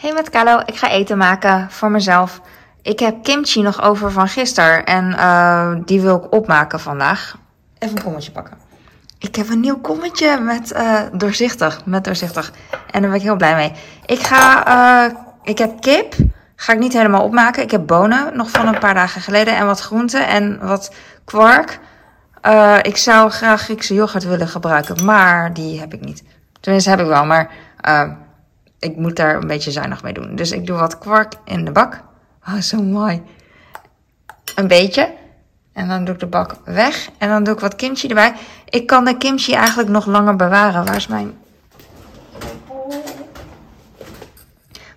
Hey met Carlo, ik ga eten maken voor mezelf. Ik heb kimchi nog over van gisteren en uh, die wil ik opmaken vandaag. Even een kommetje pakken. Ik heb een nieuw kommetje met uh, doorzichtig, met doorzichtig. En daar ben ik heel blij mee. Ik ga, uh, ik heb kip, ga ik niet helemaal opmaken. Ik heb bonen, nog van een paar dagen geleden. En wat groenten en wat kwark. Ik zou graag Griekse yoghurt willen gebruiken, maar die heb ik niet. Tenminste, heb ik wel, maar ik moet daar een beetje zuinig mee doen. Dus ik doe wat kwark in de bak. Oh, zo mooi. Een beetje. En dan doe ik de bak weg. En dan doe ik wat kimchi erbij. Ik kan de kimchi eigenlijk nog langer bewaren. Waar is mijn...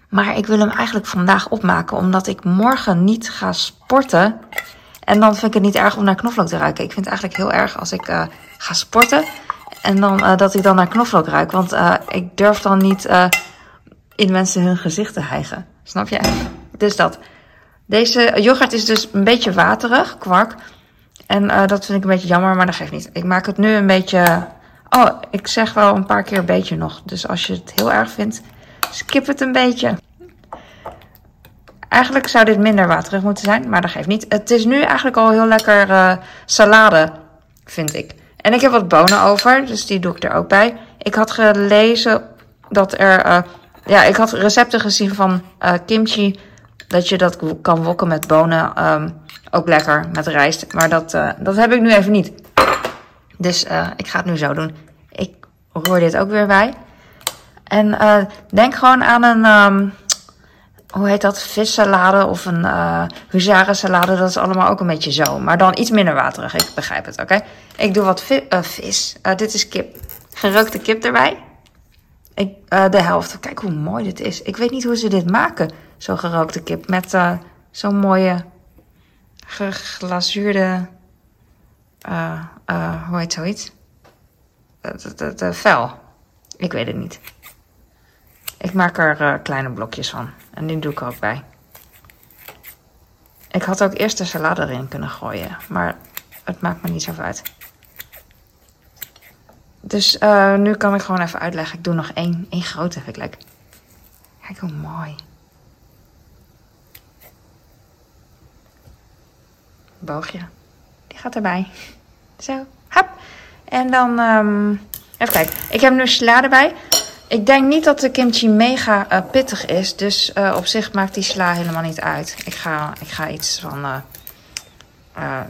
Maar ik wil hem eigenlijk vandaag opmaken. Omdat ik morgen niet ga sporten. En dan vind ik het niet erg om naar knoflook te ruiken. Ik vind het eigenlijk heel erg als ik uh, ga sporten. En dan, uh, dat ik dan naar knoflook ruik. Want uh, ik durf dan niet in mensen hun gezicht te hijgen. Snap je? Dus dat. Deze yoghurt is dus een beetje waterig, kwark. En uh, dat vind ik een beetje jammer, maar dat geeft niet. Ik maak het nu een beetje... Oh, ik zeg wel een paar keer beetje nog. Dus als je het heel erg vindt, skip het een beetje. Eigenlijk zou dit minder waterig moeten zijn, maar dat geeft niet. Het is nu eigenlijk al heel lekker uh, salade, vind ik. En ik heb wat bonen over, dus die doe ik er ook bij. Ik had gelezen dat er... Uh, ja, ik had recepten gezien van uh, kimchi. Dat je dat kan wokken met bonen. Um, ook lekker met rijst. Maar dat, uh, dat heb ik nu even niet. Dus uh, ik ga het nu zo doen. Ik roer dit ook weer bij. En denk gewoon aan een, um, hoe heet dat, vissalade of een uh, huzarensalade. Dat is allemaal ook een beetje zo. Maar dan iets minder waterig, ik begrijp het, oké? Ik doe wat vi vis. Dit is kip. Gerookte kip erbij. Uh, de helft. Kijk hoe mooi dit is. Ik weet niet hoe ze dit maken. Zo'n gerookte kip. Met uh, zo'n mooie geglazuurde. Uh, hoe heet zoiets? De vel. Ik weet het niet. Ik maak er kleine blokjes van. En die doe ik ook bij. Ik had ook eerst de salade erin kunnen gooien. Maar het maakt me niet zoveel uit. Dus uh, nu kan ik gewoon even uitleggen. Ik doe nog één, één grote, vind ik leuk. Kijk hoe mooi. Boogje. Die gaat erbij. Zo, hap. En dan, um, even kijken. Ik heb nu sla erbij. Ik denk niet dat de kimchi mega uh, pittig is. Dus uh, op zich maakt die sla helemaal niet uit. Ik ga, ik ga iets van,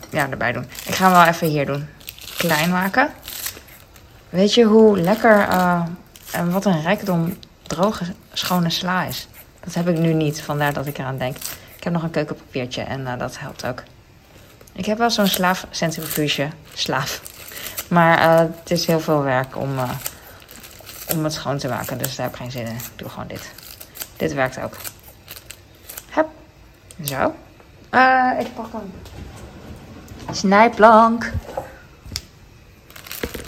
ja, erbij doen. Ik ga hem wel even hier doen. Klein maken. Weet je hoe lekker uh, en wat een rijkdom droge, schone sla is? Dat heb ik nu niet, vandaar dat ik eraan denk. Ik heb nog een keukenpapiertje en uh, dat helpt ook. Ik heb wel zo'n slaafcentrifuge. Slaaf. Maar uh, het is heel veel werk om, om het schoon te maken, dus daar heb ik geen zin in. Ik doe gewoon dit. Dit werkt ook. Hup. Zo. ik pak een snijplank.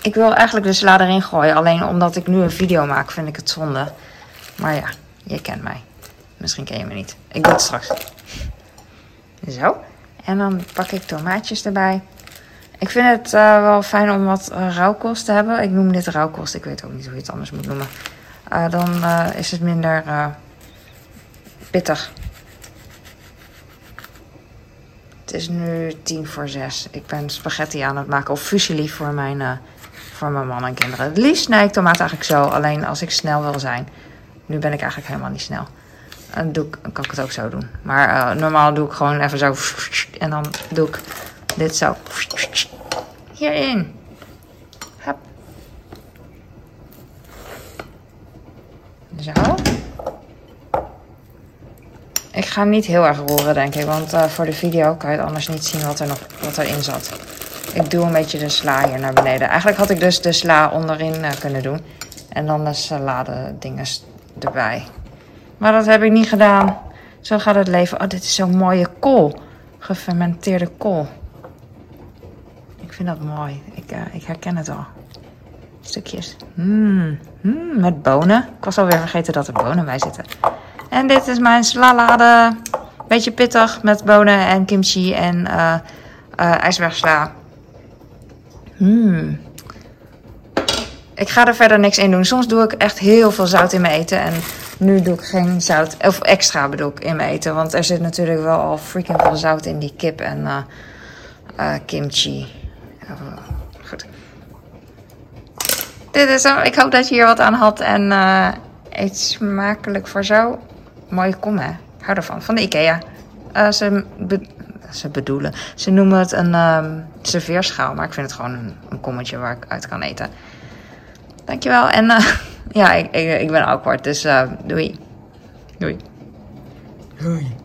Ik wil eigenlijk de sla erin gooien. Alleen omdat ik nu een video maak, vind ik het zonde. Maar ja, je kent mij. Misschien ken je me niet. Ik doe het straks. Zo. En dan pak ik tomaatjes erbij. Ik vind het uh, wel fijn om wat uh, rauwkost te hebben. Ik noem dit rauwkost. Ik weet ook niet hoe je het anders moet noemen. Uh, dan is het minder pittig. Het is nu tien voor zes. Ik ben spaghetti aan het maken. Of fusilli voor mijn voor mijn man en kinderen. Het liefst snij ik tomaat eigenlijk zo, alleen als ik snel wil zijn. Nu ben ik eigenlijk helemaal niet snel. Dan, kan ik het ook zo doen. Maar uh, normaal doe ik gewoon even zo. En dan doe ik dit zo. Hierin. Hup. Zo. Ik ga niet heel erg roeren, denk ik. Want uh, voor de video kan je het anders niet zien wat er nog wat erin zat. Ik doe een beetje de sla hier naar beneden. Eigenlijk had ik dus de sla onderin uh, kunnen doen. En dan de salade dingen erbij. Maar dat heb ik niet gedaan. Zo gaat het leven. Oh, dit is zo'n mooie kool. Gefermenteerde kool. Ik vind dat mooi. Ik, uh, ik herken het al. Stukjes. Mmm. Mm, met bonen. Ik was alweer vergeten dat er bonen bij zitten. En dit is mijn salade. Beetje pittig met bonen en kimchi en uh, ijsbergsla. Hmm. Ik ga er verder niks in doen. Soms doe ik echt heel veel zout in mijn eten. En nu doe ik geen zout, of extra bedoel ik, in mijn eten. Want er zit natuurlijk wel al freaking veel zout in die kip en eh, eh, kimchi. Uh, goed. Dit is hem. Ik hoop dat je hier wat aan had en uh, eet smakelijk voor zo. Mooie kom hè. Hou ervan. Van de Ikea. ze, ze bedoelen. Ze noemen het een um, serveerschaal. Maar ik vind het gewoon een, een kommetje waar ik uit kan eten. Dankjewel. En uh, ja, ik, ik, ik ben awkward. Dus uh, doei. Doei. Doei.